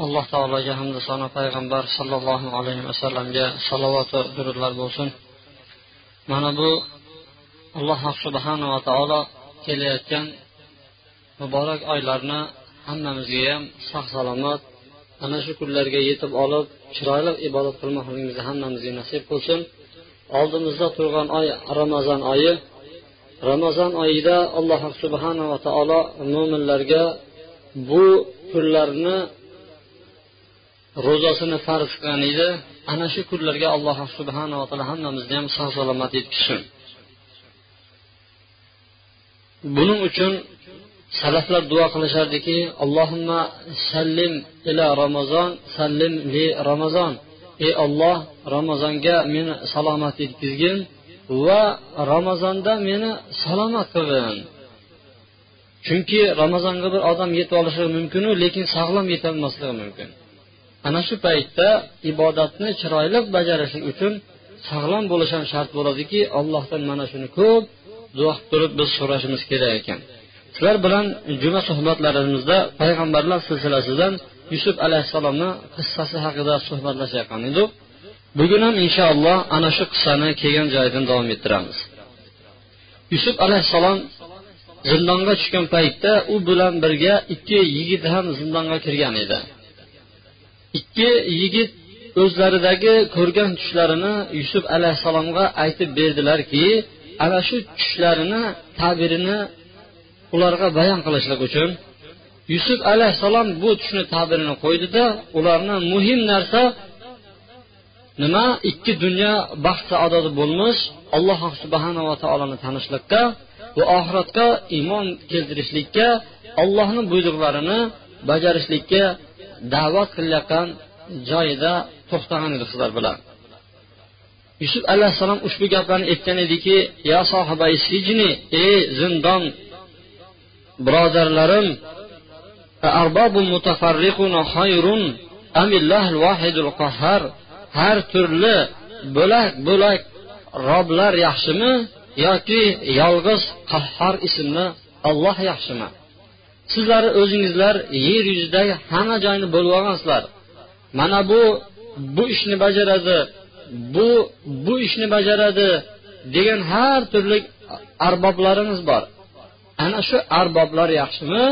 alloh taologa hamda sano payg'ambar sollallohu alayhi vasallamga salovatu durudlar bo'lsin. Mana bu alloh subhanava taolo kelayotgan muborak oylarni hammamizga ham sog' salomat ana shu kunlarga yetib olib chiroyli ibodat qilmoqligimizni hammamizga nasib qilsin. Oldimizda turgan oy ramazon oyi. Ramazon oyida alloh subhanava taolo mo'minlarga bu kunlarni ro'zasini farz qilgan edi. Ana shu kunlarga alloh subhanava taolo hammamizni ham sog' salomat yetkazsin buning uchun salaflar duo qilishardiki allohimma sallim ila ramazon sallim li ramazon. Ey olloh ramazonga meni salomat yetkazgin va ramazonda meni salomat qilgin. Chunki ramazonga bir odam yetib olishi mumkinu lekin sog'lom yetolmasligi mumkin. Ana shu paytda ibodatni chiroyli bajarish uchun sog'lom bo'lish ham shart bo'ladiki allohdan mana shuni ko'p duo qilib turib biz so'rashimiz kerak ekan. Sizlar bilan juma suhbatlarimizda payg'ambarlar silsilasidan yusuf alayhissalomni qissasi haqida suhbatlashayotgan edik. Bugun ham inshaalloh ana shu qissani kelgan joyidan davom ettiramiz. Yusuf alayhissalom zindonga tushgan paytda u bilan birga ikki yigit ham zindonga kirgan edi. Ikki yigit o'zlaridagi ko'rgan tushlarini yusuf alayhissalomga aytib berdilarki ana shu tushlarini tabirini ularga bayon qilishlik uchun. Yusuf alayhissalom bu tushni tabirini qo'ydida ularni muhim narsa nima? Ikki dunyo baxt saodati bo'lmish alloh subhanava taoloni tanishlikka va oxiratga iymon keltirishlikka allohni buyruqlarini bajarishlikka da'vat qilayotgan joyida to'xtagan edi sizlar bilan yusuf alayhissalom ushbu gaplarni aytgan ediki ya sohibai sijni ey zindon birodarlarim har turli bo'lak bo'lak roblar yaxshimi yoki yolg'iz qahhar ismli olloh yaxshimi? Sizlar o'zingizlar yer yuzidagi hamma joyni bo'lib olgansizlar mana bu bu ishni bajaradi bu bu ishni bajaradi degan har turli arboblarimiz bor ana shu arboblar yaxshimi?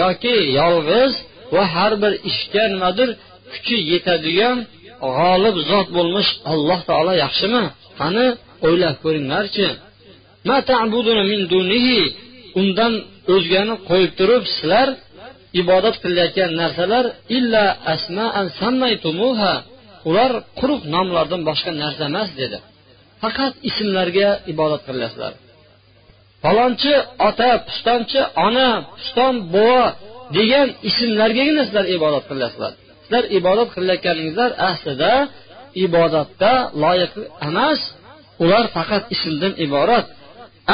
Yoki yolg'iz va har bir ishga nimadir kuchi yetadigan g'olib zot bo'lmish alloh taolo yaxshimi? Qani o'ylab ko'ringlarchi. Undan o'zgani qo'yib turib sizlar ibodat qilayotgan narsalar illa asmaan sammaytumuha ular quruq nomlardan boshqa narsa emas dedi. Faqat ismlarga ibodat qilasizlar falonchi ota pistonchi ona piston bova degan ismlargagina sizlar ibodat qilasizlar sizlar ibodat qilayotganingizlar aslida ibodatda loyiq emas ular faqat ismdan iborat.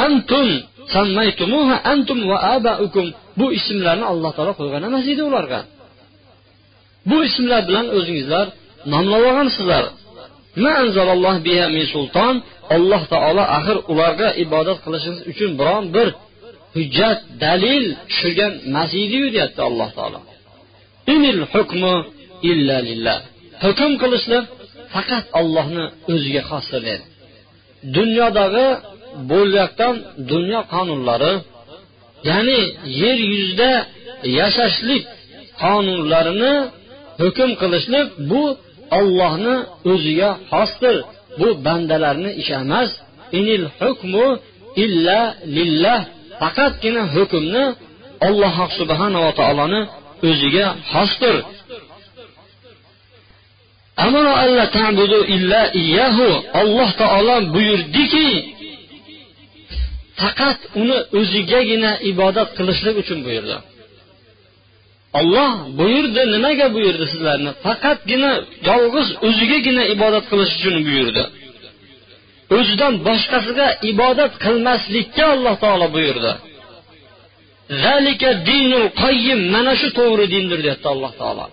Antum antum va abaukum. Bu ismlarni alloh taolo qo'ygan emas edi ularga. Bu ismlar bilan o'zingizlar nomlab olgansizlar sulton alloh taolo axir ularga ibodat qilishingiz uchun biron bir hujjat dalil tushirgan emas ediyu deyapti alloh taolo. Hukmu illa lillah. Hukm qilishlik faqat ollohni o'ziga xosdir dedi dunyodagi bo'layotgan dunyo qonunlari ya'ni yer yuzida yashashlik qonunlarini hukm qilishlik bu ollohni o'ziga xosdir bu bandalarni ishi emas inil hukmu illa lillah. Faqatgina hukmni alloh subhanava taoloni o'ziga xosdir alloh taolo buyurdiki faqat uni o'zigagina ibodat qilishlik uchun buyurdi. Olloh buyurdi nimaga buyurdi sizlarni? Faqatgina yolg'iz o'zigagina ibodat qilish uchun buyurdi. O'zidan boshqasiga ibodat qilmaslikka alloh taolo buyurdi. Mana shu to'g'ri dindir deyapti alloh taolo.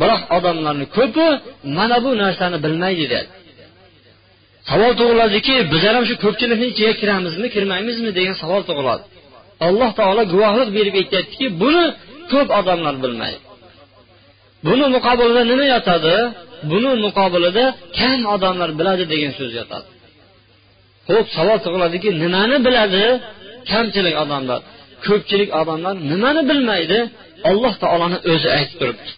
Biroq odamlarni ko'pi mana bu narsani bilmaydi dedi savol tug'iladiki bizlar ham shu ko'pchilikni ichiga kiramizmi kirmaymizmi degan savol tug'iladi. Alloh taolo guvohlik berib aytyaptiki buni ko'p odamlar bilmaydi. Buni muqobilida nima yotadi? Buni muqobilida kam odamlar biladi degan so'z yotadi. Ho'p savol tug'iladiki nimani biladi kamchilik odamlar? Ko'pchilik odamlar nimani bilmaydi? Alloh taoloni o'zi aytib turibdi.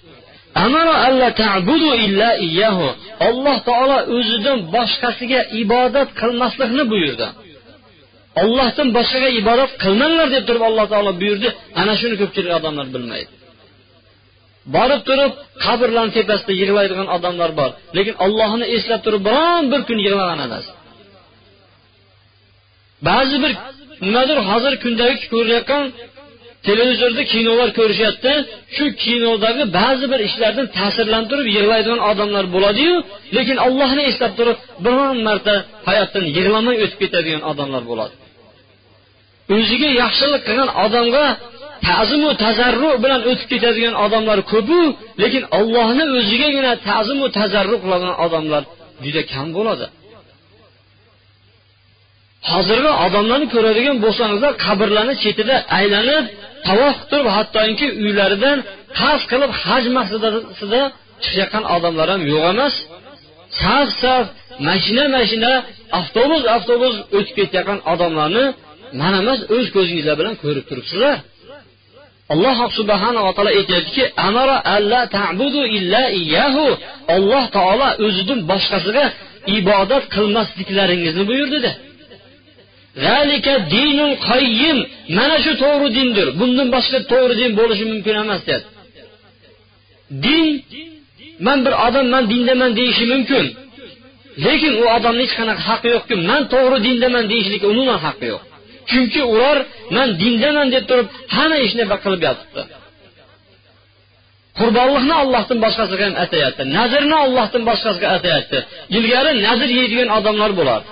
Alloh taolo o'zidan boshqasiga ibodat qilmaslikni buyurdi. Ollohdan boshqaga ibodat qilmanglar deb turib alloh taolo buyurdi. Ana shuni ko'pchilik odamlar bilmaydi. Borib turib qabrlarni tepasida yig'laydigan odamlar bor. Lekin ollohni eslab turib biron bir kun yig'lagan emas. Ba'zi bir nimadir hozir kundagi ko'rayotgan televizorda kinolar ko'rishyapti. Shu kinodagi ba'zi bir ishlardan ta'sirlantirib yig'laydigan odamlar bo'ladiyu lekin allohni eslab turib biron marta hayotdan yig'lamay o'tib ketadigan odamlar bo'ladi. O'ziga yaxshilik qilgan odamga ta'zimu tazarru bilan o'tib ketadigan odamlar ko'pu lekin ollohni o'zigagina ta'zimu tazarru qiladigan odamlar juda kam bo'ladi. Hozirgi odamlarni ko'radigan bo'lsangizlar qabrlarni chetida aylanib tavof turib hattoki uylaridan qasd qilib haj maqsadida chiqayotgan odamlar ham yo'q emas. Saf saf mashina mashina avtobus avtobus o'tib ketayotgan odamlarni mana emas o'z ko'zingizlar bilan ko'rib turibsizlar. Alloh subhanava taolo aytyaptiki alloh taolo o'zidan boshqasiga ibodat qilmasliklaringizni buyurdi zalika dinul qayyim. Mana shu to'g'ri dindir. Bundan boshqa to'g'ri din bo'lishi mumkin emas deyapti din man bir odam man dindaman deyishi mumkin. Lekin u odamni hech qanaqa haqqi yo'qki man to'g'ri dindaman deyishlikka umuman haqqi yo'q. Chunki ular man dindaman deb turib hamma ishni qilib yotibdi. Qurbonlikni ollohdan boshqasiga ham atayapti nazrni ollohdan boshqasiga atayapti. Ilgari nazr yeydigan odamlar bo'lardi.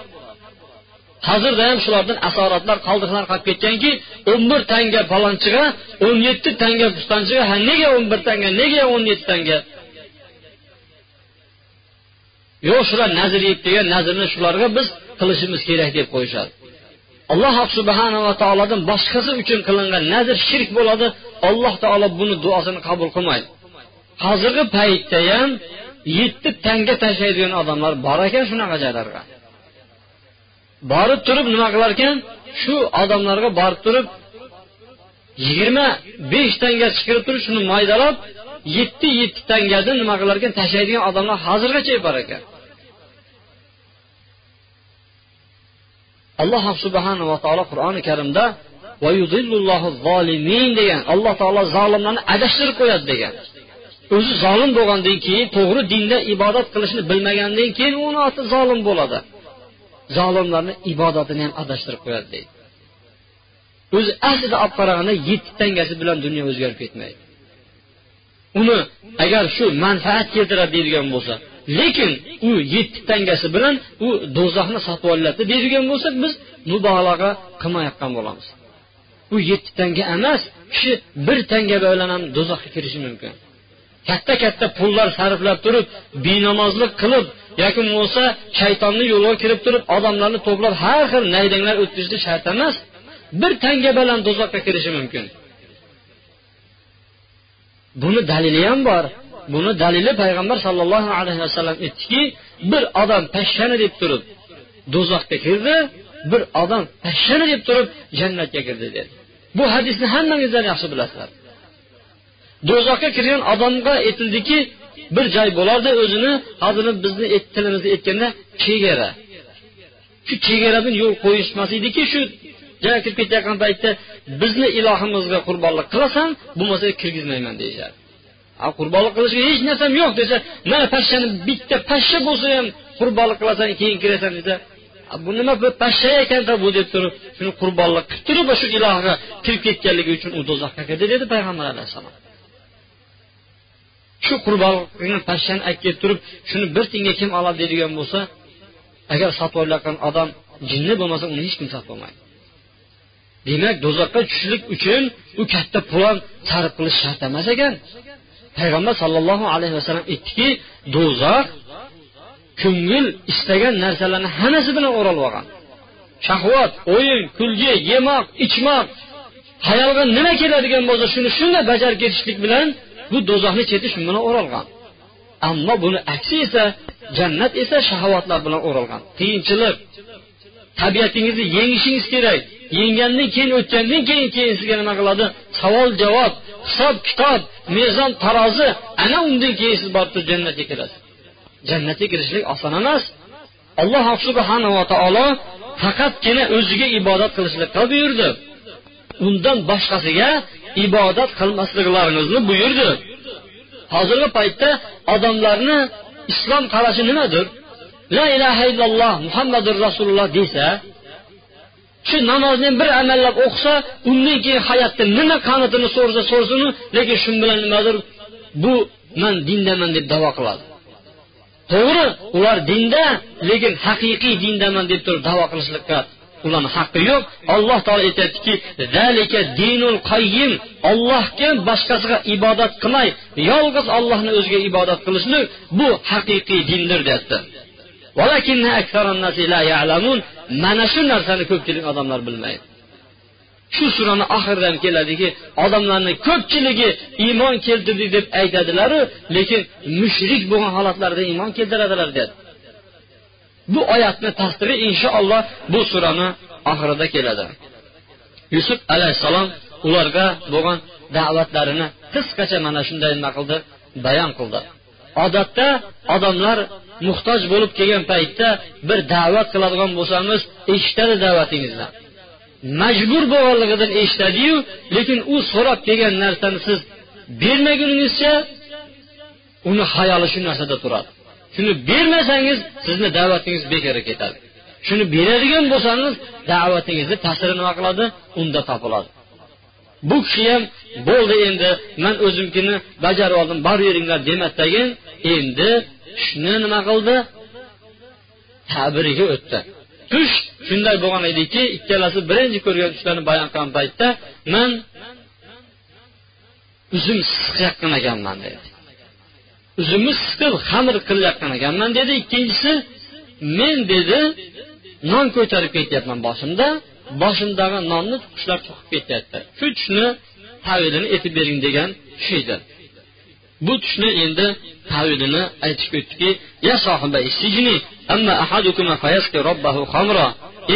Hozirda ham shulardan asoratlar qoldiqlar qolib ketganki o'n bir tanga palonchiga o'n yetti tanga pistonchiga ha nega o'n bir tanga nega o'n yetti tanga? Yo'q shular nazr yeb degan nazrni shularga biz qilishimiz kerak deb qo'yishadi. Alloh subhanava taolodan boshqasi uchun qilingan nazr shirk bo'ladi. Alloh taolo buni duosini qabul qilmaydi. Hozirgi paytda ham yetti tanga tashlaydigan odamlar bor ekan shunaqa joylarga. Borib turib nima qilar ekan shu odamlarga borib turib yigirma besh tanga chiqirib turib shuni maydalab yetti yetti tangani nima qilar ekan tashlaydigan odamlar hozirgacha bor ekan. Alloh subhanava taolo qur'oni karimda degan alloh taolo zolimlarni adashtirib qo'yadi degan. O'zi zolim bo'lgandan keyin to'g'ri dinda ibodat qilishni bilmagandan keyin uni oti zolim bo'ladi. Zolimlarni ibodatini ham adashtirib qo'yadi deydi. O'zi aslida olib qaraganda yetti tangasi bilan dunyo o'zgarib ketmaydi. Uni agar shu manfaat keltiradi deydigan bo'lsa lekin u yetti tangasi bilan u do'zaxni sotib olyapti deydigan bo'lsak biz mubolag'a qilmayotgan bo'lamiz. U yetti tanga emas kishi bir tanga bilan ham do'zaxga kirishi mumkin. Katta katta pullar sarflab turib benamozlik qilib yoki bo'lmasa shaytonni yo'liga kirib turib odamlarni to'plab har xil naydanglar o'tkazishni shart emas. Bir tanga bilan do'zaxga kirishi mumkin. Buni dalili ham bor. Buni dalili payg'ambar sollallohu alayhi vasallam aytdiki bir odam pashshani deb turib do'zaxga kirdi bir odam pashshani deb turib jannatga kirdi dedi bu hadisni hammangizlar yaxshi bilasizlar. Do'zaxga kirgan odamga aytildiki bir joy bo'lardi o'zini. Hozir bizni tilimizda aytganda chegara. Shu chegaradan yo'l qo'yishmas ediki shu joyga kirib ketayotgan paytda bizni ilohimizga qurbonlik qilasan bo'lmasa kirgizmayman deyishadi. Qurbonlik qilishga hech narsam yo'q desa mana pashshani bitta pashsha bo'lsa ham qurbonlik qilasan keyin kirasan desa bu nima bu pashsha ekanda bu deb turib shuni qurbonlik qilib turib o'sha ilohga kirib ketganligi uchun u do'zaxga kirdi dedi payg'ambar alayhissalom. Shu qurbonlikni pashshani olib kelib turib shuni bir tiyinga kim oladi deydigan bo'lsa agar sotib olayotgan odam jinni bo'lmasa uni hech kim sotib olmaydi. Demak do'zaxga tushishlik uchun u katta pulon sarf qilish shart emas ekan. Payg'ambar sollallohu alayhi vasallam aytdiki do'zax ko'ngil istagan narsalarni hammasi bilan o'ralib olgan. Shahvat o'yin kulgi yemoq ichmoq hayolga nima keladigan bo'lsa shuni shunday bajarib ketishlik bilan bu do'zaxni cheti shu bilan o'ralgan. Ammo buni aksi esa jannat esa shahovatlar bilan o'ralgan. Qiyinchilik. Tabiatingizni yengishingiz kerak. Yenggandan keyin o'tgandan keyin keyin sizga nima qiladi? Savol javob hisob kitob mezon tarozi. Ana undan keyin siz borib turib jannatga kirasiz. Jannatga kirishlik oson emas. Alloh subhanava taolo faqatgina o'ziga ibodat qilishlikqa buyurdi. Undan boshqasiga ibodat qilmasliklaringizni buyurdi. Hozirgi paytda odamlarni islom qarashi nimadir? La ilaha illalloh muhammadur rasululloh desa shu namozni bir amallab o'qisa undan keyin hayotda nima qanitini so'rasa so'rsin lekin shu bilan nimadir? Bu man dindaman deb davo qiladi. To'g'ri ular dinda lekin haqiqiy dindaman deb turib davo qilishlikka ularni haqqi yo'q. Alloh taolo aytyaptiki dinul qayyim. Ollohga boshqasiga ibodat qilmay yolg'iz ollohni o'ziga ibodat qilishlik bu haqiqiy dindir deyapti. Mana shu narsani ko'pchilik odamlar bilmaydi. Shu surani oxiridan keladiki odamlarni ko'pchiligi iymon keltirdik deb aytadilaru lekin mushrik bo'lgan holatlarda iymon keltiradilar dedi bu oyatni tasdig'i inshaalloh bu surani oxirida keladi. Yusuf alayhissalom ularga bo'lgan da'vatlarini qisqacha mana shunday nima qildi bayon qildi. Odatda odamlar muhtoj bo'lib kelgan paytda bir da'vat qiladigan bo'lsamiz eshitadi da'vatingizni majbur bo'lganligidan eshitadiyu lekin u so'rab kelgan narsani siz bermaguningizcha uni hayoli shu narsada turadi. Shuni bermasangiz sizni da'vatingiz bekorga ketadi. Shuni beradigan bo'lsangiz da'vatingizni ta'siri nima qiladi? Unda topiladi. Bu kishi ham bo'ldi endi man o'zimkini bajarib oldim boraveringlar demasdagin endi tushni nima qildi? Tabiriga o'tdi. Tush shunday bo'lgan ediki ikkalasi birinchi ko'rgan tushlarini bayon qilgan paytda man uzum siqayotgan ekanman dedi. O'zimni siqib xamir qilayotgan ekanman dedi. Ikkinchisi men dedi non ko'tarib ketyapman boshimda. Boshimdagi nonni qushlar to'qib ketyapti. Shu tushni tavilini aytib bering degan tush edi. Bu tushni endi tavilini aytishib o'tdiki ya sohiba amma ahadukuma fayasqi robbahu khamra.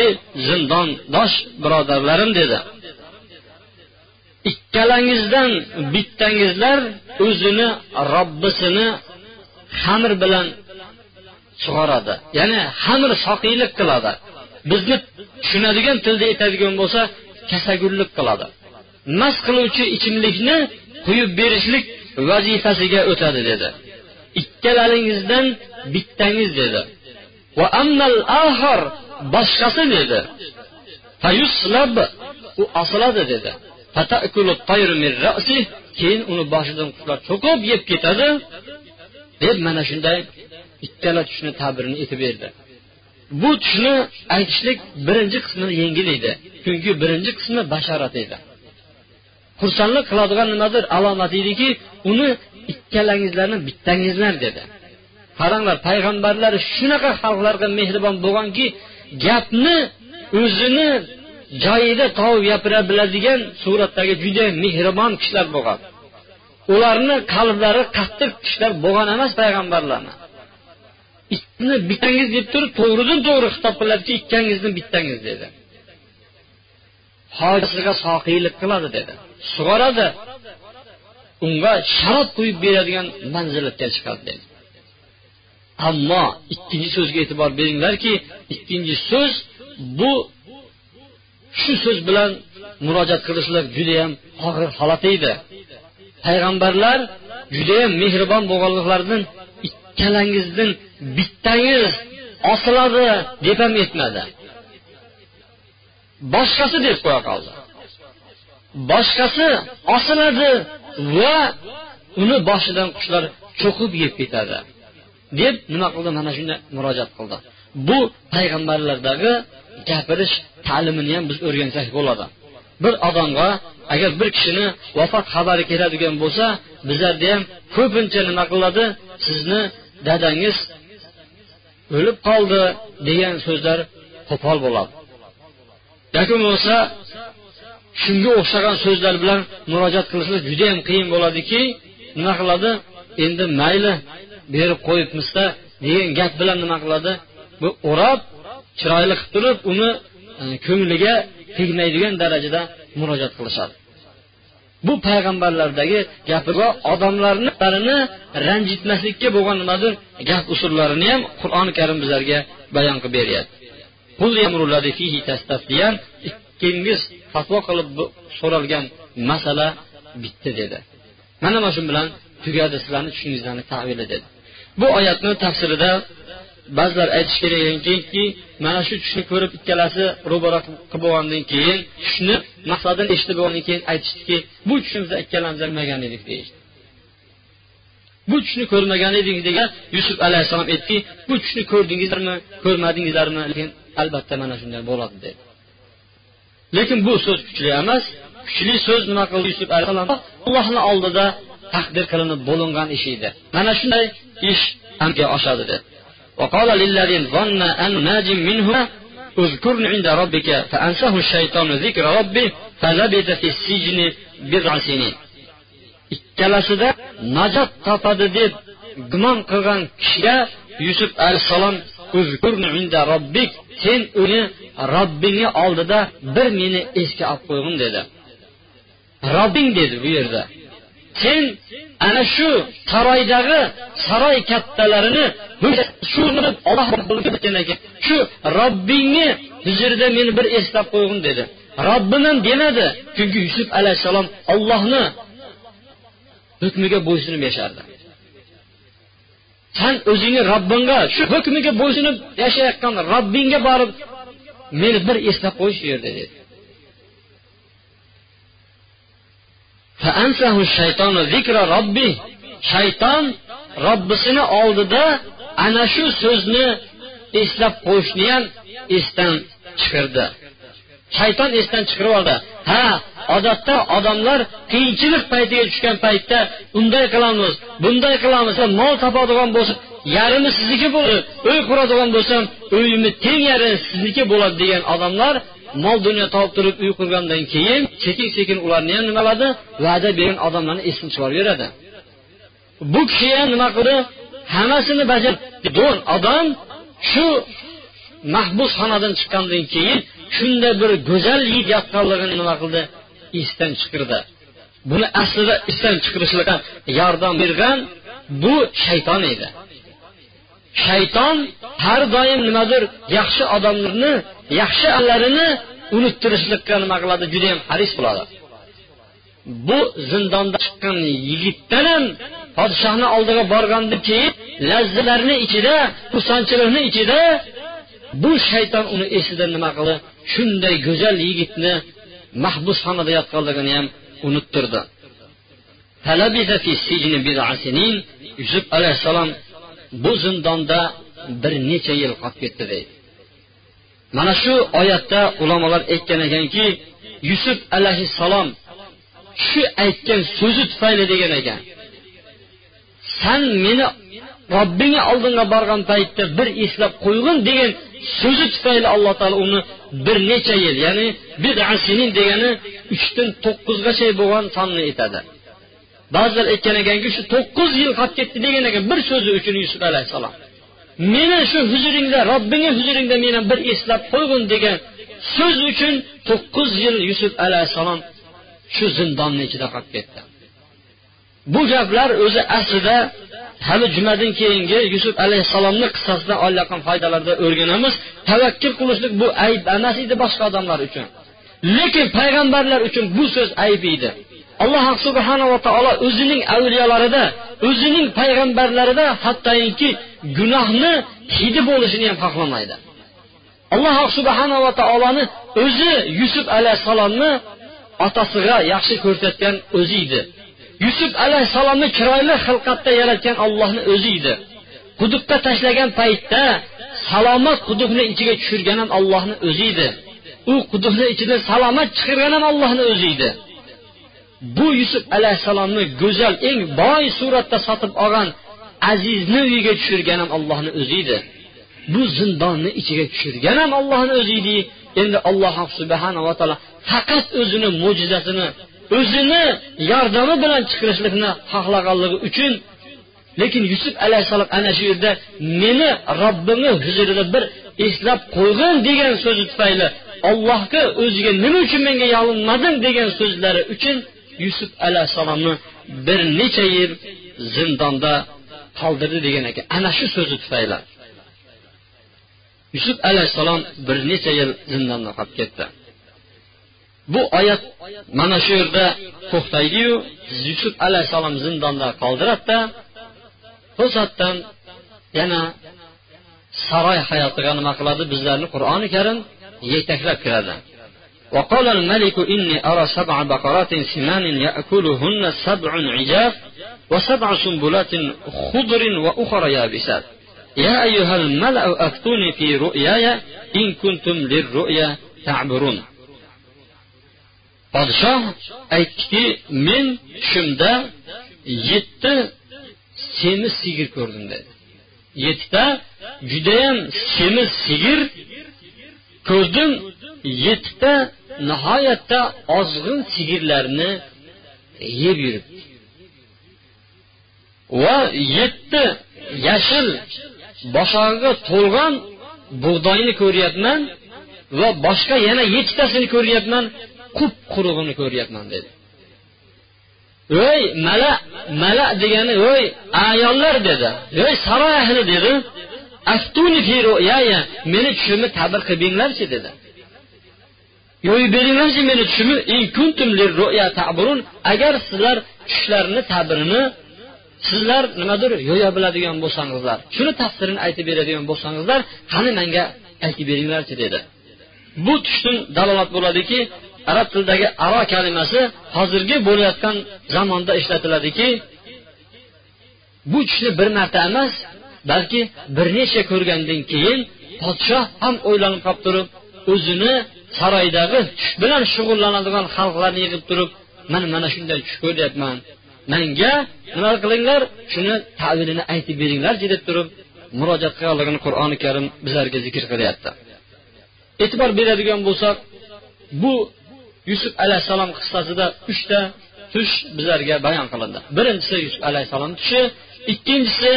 Ey zindondosh birodarlarim dedi. Ikkalangizdan bittangizlar o'zini robbisini xamir bilan sug'oradi. Ya'ni xamir soqiylik qiladi. Bizni tushunadigan tilda aytadigan bo'lsa kasagurlik qiladi. Mast qiluvchi ichimlikni quyib berishlik vazifasiga o'tadi dedi. Ikkalaringizdan bittangiz dedi. Va ammal ahar boshqasi dedi. U osiladi dedi. Keyin uni boshidan qushlar cho'qib yeb ketadi. Deb mana shunday ikkala tushni tabirini aytib berdi. Bu tushni aytishlik birinchi qismi yengil edi chunki birinchi qismi bashorat edi. Xursandlik qiladigan nimadir alomat ediki uni ikkalangizlarni bittangizlar dedi. Qaranglar payg'ambarlar shunaqa xalqlarga mehribon bo'lganki gapni o'zini joyida tovib gapira biladigan suratdagi juda mehribon kishilar bo'lgan. Ularni qalblari qattiq kishilar bo'lgan emas payg'ambarlarni. Ikkini bittangiz deb turib to'g'ridan to'g'ri xitob qiladiki ikkangizni bittangiz dedi. Hojisiga soqiylik qiladi dedi. Sug'oradi. Unga sharob quyib beradigan manzilatga chiqadi dedi. Ammo ikkinchi so'zga e'tibor beringlarki ikkinchi so'z bu shu so'z bilan murojaat qilishlar judayam og'ir holat edi. Payg'ambarlar judayam mehribon bo'lganliklaridan ikkalangizdan bittangiz osiladi deb ham aytmadi. Boshqasi deb qo'ya qoldi. Boshqasi osiladi va uni boshidan qushlar cho'qib yeb ketadi deb nima qildi? Mana shunday murojaat qildi. Bu payg'ambarlardagi gapirish ta'limini ham biz o'rgansak bo'ladi. Bir odamga agar bir kishini vafot xabari keladigan bo'lsa bizlarda ham ko'pincha nima qiladi sizni dadangiz o'lib qoldi degan so'zlar qo'pol bo'ladi. Yoki bo'lmasa shunga o'xshagan so'zlar bilan murojaat qilishlik judayam qiyin bo'ladiki nima qiladi? Endi mayli berib qo'yibmizda degan gap bilan nima qiladi? Bu o'rab chiroyli qilib turib uni e, ko'ngliga tegmaydigan darajada murojaat qilishadi. Bu payg'ambarlardagi gapi va odamlarni ranjitmaslikka bo'lgan nimadir gap usullarini ham qur'oni karim bizlarga bayon qilib beryapti. Ikkingiz fatvo qilib so'ralgan masala bitta dedi. Mana mana shu bilan tugadi sizlarni tushuningizlarni tavili dedi. Bu oyatni tafsirida ba'zilar aytish kerak ekanki mana shu tushni ko'rib ikkalasi ro'bara qilib bo'lgandan keyin tushni maqsadini eshitib bo'lgandan keyin aytishdiki bu tushimizda ikkalamiz bilmagan edik deyishdi. Bu tushni ko'rmagan edingiz degan yusuf alayhissalom aytdiki bu tushni ko'rdingizlarmi ko'rmadingizlarmi lekin albatta mana shunday bo'ladi dedi. Lekin bu so'z kuchli emas. Kuchli so'z nima qildi yusuf alayhissalom? Allohni oldida taqdir qilinib bo'lingan ish edi. Mana shunday ish amalga oshadi dedi. وقال للذي ظن أن ناج منهما اذكرني عند ربك فأنساه الشيطان ذكر ربه فلبث في السجن بضع سنين ikkalasida najot topadi deb gumon qilgan kishiga yusuf alayhissalom robbik sen uni robbingni oldida bir meni esga olib qo'ygin dedi robbing dedi bu yerda Sen ana shu saroydagi saroy kattalarini shu shu robbingni huzurida meni bir eslab qo'ygin dedi. Robbim demadi. Chunki yusuf alayhissalom ollohni hukmiga bo'ysunib yashardi. San o'zingni robbingga shu hukmiga bo'ysunib yashayotgan robbingga borib meni bir eslab qo'y shu yerda dedi. Shayton robbisini oldida ana shu so'zni eslab qo'yishni ham esdan chiqirdi. Shayton esdan chiqarib oldi. Ha odatda odamlar qiyinchilik paytiga tushgan paytda unday qilamiz bunday qilamiz mol topadigan bo'lsa yarimi sizniki bo'ladi uy quradigan bo'lsam uyimni teng yarmi sizniki bo'ladi degan odamlar mol dunyo topib turib uy qurgandan keyin sekin sekin ularni ham nima qiladi va'da bergan odamlarni esini chiqarib bu kishi ham nima qildi? Hammasini bajardi odam shu mahbus xonadan chiqqandan keyin shunday bir go'zal yigit yotganligini nima qildi? Esdan chiqirdi. Buni aslida esdan chiqarishlikqa yordam bergan bu shayton edi. Shayton har doim nimadir yaxshi odamlarni yaxshi allarini unuttirishlikka nima qiladi? Judayam haris bo'ladi. Bu zindondan chiqqan yigitdan ham podshohni oldiga borgandan keyin lazzatlarni ichida xursandchilikni ichida bu shayton uni esidan nima qildi? Shunday go'zal yigitni mahbusxonada yotganligini ham unuttirdi. Yusuf alayhissalom bu zindonda bir necha yil qolib ketdi deydi. Mana shu oyatda ulamolar aytgan ekanki yusuf alayhissalom shu aytgan so'zi tufayli degan ekan. San meni robbingni oldinga borgan paytda bir eslab qo'ygin degan so'zi tufayli alloh taolo uni bir necha yil ya'ni bidasinin degani uchdan to'qqizgacha bo'lgan sonni aytadi. Ba'zilar aytgan ekanki shu to'qqiz yil qolib ketdi degan ekan bir so'zi uchun yusuf alayhissalom. Meni shu huzuringda robbingni huzuringda meni bir eslab qo'ygin degan so'z uchun to'qqiz yil yusuf alayhissalom shu zindonni ichida qolib ketdi. Bu gaplar o'zi aslida hali jumadan keyingi yusuf alayhissalomni qissasidan olayotgan foydalarda o'rganamiz. Tavakkul qilishlik bu ayb emas edi boshqa odamlar uchun. Lekin payg'ambarlar uchun bu so'z ayb edi. Alloh subhanava taolo o'zining avliyolarida o'zining payg'ambarlarida hattoki gunohni hidi bo'lishini ham xohlamaydi. Alloh subhanava taoloni o'zi yusuf alayhissalomni otasiga yaxshi ko'rsatgan o'zi edi. Yusuf alayhissalomni chiroyli xilqatda yaratgan ollohni o'zi edi. Quduqqa tashlagan paytda salomat quduqni ichiga tushirgan ham ollohni o'zi edi. U quduqni ichidan salomat chiqargan ham ollohni o'zi edi. Bu yusuf alayhissalomni go'zal eng boy suratda sotib olgan azizni uyiga tushirgan ham ollohni o'zi edi. Bu zindonni ichiga tushirgan ham ollohni o'zi edi. Endi alloh subhanava taolo faqat o'zini mo'jizasini o'zini yordami bilan chiqarishlikni xohlaganligi uchun lekin yusuf alayhissalom ana shu yerda meni robbimni huzurida bir eslab qo'ygin degan so'zi tufayli ollohga o'ziga nima uchun menga yolinmading degan so'zlari uchun yusuf alayhissalomni bir necha yil zindonda qoldirdi degan ekan. Ana shu so'zi tufayli. Yusuf alayhissalom bir necha yil zindonda qolib ketdi. Bu oyat mana shu yerda to'xtaydiyu yusuf alayhissalom zindonda qoldiradida to'satdan yana saroy hayotiga nima qiladi? Bizlarni qur'oni karim yetaklab kiradi. وقال الملك إني أرى سبع بقرات سمان يأكلهن سبع عجاف وسبع سنبلات خضر وأخرى يابسات. يا أيها الملأ أفتوني في رؤياي إن كنتم للرؤيا تعبرون. podshoh aytdiki men tushimda yetti semiz sigir ko'rdim dedi yettita judayam semiz sigir ko'rdim yettita nihoyatda ozg'in sigirlarni yeb yuribdi. Va yetti yashil boshog'iga to'lgan bug'doyni ko'ryapman va boshqa yana yettitasini ko'ryapman qup qurug'ini ko'ryapman dedi. Voy mala mala degani voy ayollar dedi voy saroy ahli dedi meni tushimni tabir qilib beringlarchi dedi. Yo'yib beringlarchi meni tushimni agar sizlar tushlarni tabirini sizlar nimadir yo'ya biladigan bo'lsangizlar shuni tafsirini aytib beradigan bo'lsangizlar qani manga aytib beringlarchi dedi. Bu tushdan dalolat bo'ladiki arab tilidagi aro kalimasi hozirgi bo'layotgan zamonda ishlatiladiki bu tushni bir marta emas balki bir necha ko'rgandan keyin podshoh ham o'ylanib qolib turib o'zini saroydagi tush bilan shug'ullanadigan xalqlarni yig'ib turib man mana shunday tush ko'ryapman manga nima qilinglar? Shuni tavilini aytib beringlarchi deb turib murojaat qilganligini qur'oni karim bizlarga zikr qilyapti. E'tibor beradigan bo'lsak bu yusuf alayhissalom qissasida uchta tush bizlarga bayon qilindi. Birinchisi yusuf alayhissalom tushi ikkinchisi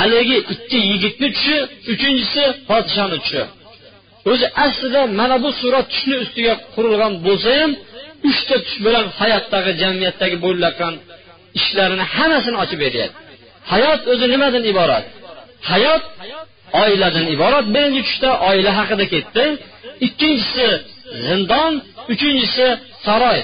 haligi ikki yigitni tushi uchinchisi podshoni tushi. O'zi aslida mana bu surat tushni ustiga qurilgan bo'lsa ham uchta tush bilan hayotdagi jamiyatdagi bo'layotgan ishlarini hammasini ochib beryapti. Hayot o'zi nimadan iborat? Hayot oiladan iborat. Birinchi tushda oila haqida ketdi. Ikkinchisi zindon uchinchisi saroy.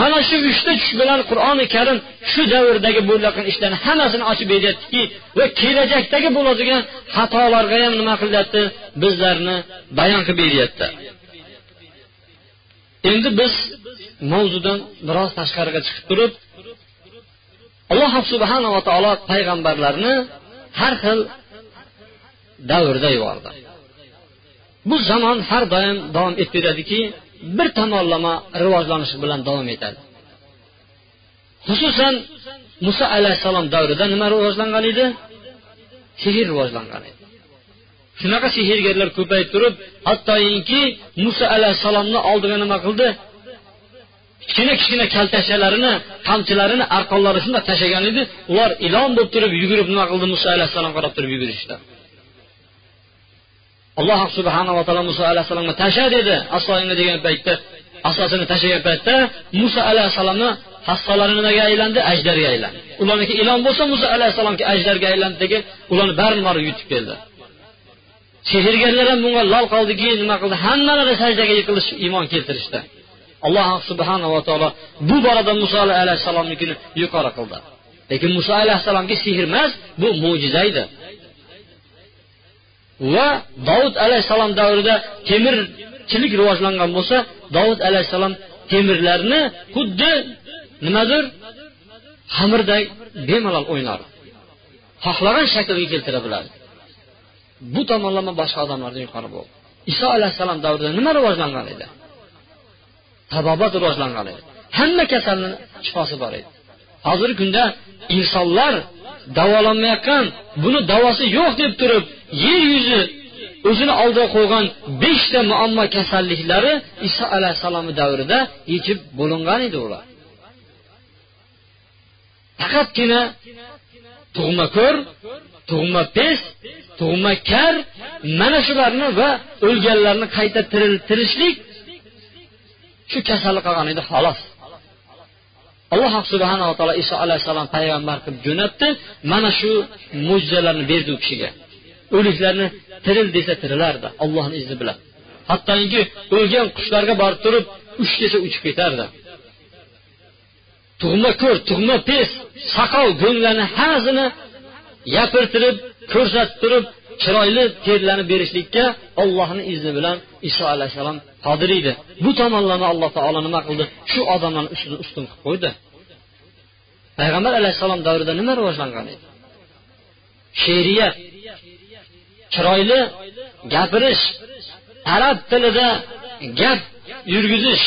Mana shu uchta tush bilan qur'oni karim shu davrdagi bo'layotgan ishlarni hammasini ochib beryaptiki va kelajakdagi bo'ladigan xatolarga ham nima qilyapti bizlarni bayon qilib beryapti. Endi biz mavzudan biroz tashqariga chiqib turib alloh subhanava taolo payg'ambarlarni har xil davrda yubordi. Bu zamon har doim davom etaveradiki bir tomonlama rivojlanishi bilan davom etadi. Xususan muso alayhissalom davrida nima rivojlangan edi? Sehr rivojlangan edi. Shunaqa sehrgarlar ko'payib turib hattoki muso alayhissalomni oldiga nima qildi? Kichkina kichkina kaltashalarini qamchilarini arqonlari shundoq tashlagan edi. Ular ilon bo'lib turib yugurib nima qildi muso alayhissalom qarab turib yugurishdi. Alloh subhanava taolo muso alayhissalomga tasha dedi. Asoingni degan paytda asosini tashlagan paytda muso alayhissalomni hassalari nimaga aylandi? Ajdarga aylandi. Ularniki ilon bo'lsa muso alayhissalomki ajdarga aylandi degan ularni barini borib yutib keldi. Sehrgarlar ham bunga lol qoldiki nima qildi? Hammalari sajdaga yiqilish iymon keltirishdi. Alloh subhanava taolo bu borada muso alayhissalomnikini yuqori qildi. Lekin muso alayhissalomga sehr emas bu mo'jiza edi. Va davud alayhissalom davrida temirchilik rivojlangan bo'lsa davud alayhissalom temirlarni xuddi nimadir xamirday bemalol o'ynardi. Xohlagan shaklga keltira biladi. Bu tomonlama boshqa odamlardan yuqori bo'ldi. Iso alayhissalom davrida nima rivojlangan edi? Tabobat rivojlangan edi. Hamma kasalni shifosi bor edi. Hozirgi kunda insonlar davolanmayotgan buni davosi yo'q deb turib yer yuzi o'zini oldiga qo'ygan beshta muammo kasalliklari iso alayhissalomni davrida yechib bo'lingan edi ular. Faqatgina tug'ma ko'r tug'ma pes tug'ma kar mana shularni va o'lganlarni qayta tiriltirishlik shu kasallik qolgan edi xolos. Alloh subhanava taolo iso alayhissalom payg'ambar qilib jo'natdi. Mana shu mo'jizalarni berdi u kishiga. O'liklarni tiril desa tirilardi allohni izni bilan. Hattoki o'lgan qushlarga borib turib uch desa uchib ketardi. Tug'ma ko'r tug'ma pes saqov go'nglarni hammasini yapirtirib ko'rsatib turib chiroyli terlanib berishlikka ollohni izni bilan iso alayhissalom qodir edi. Bu tomonlarni alloh taolo nima qildi? Shu odamlarni ustini ustun qilib qo'ydi. Payg'ambar alayhissalom davrida nima rivojlangan edi? She'riyat chiroyli gapirish arab tilida gap yurgizish.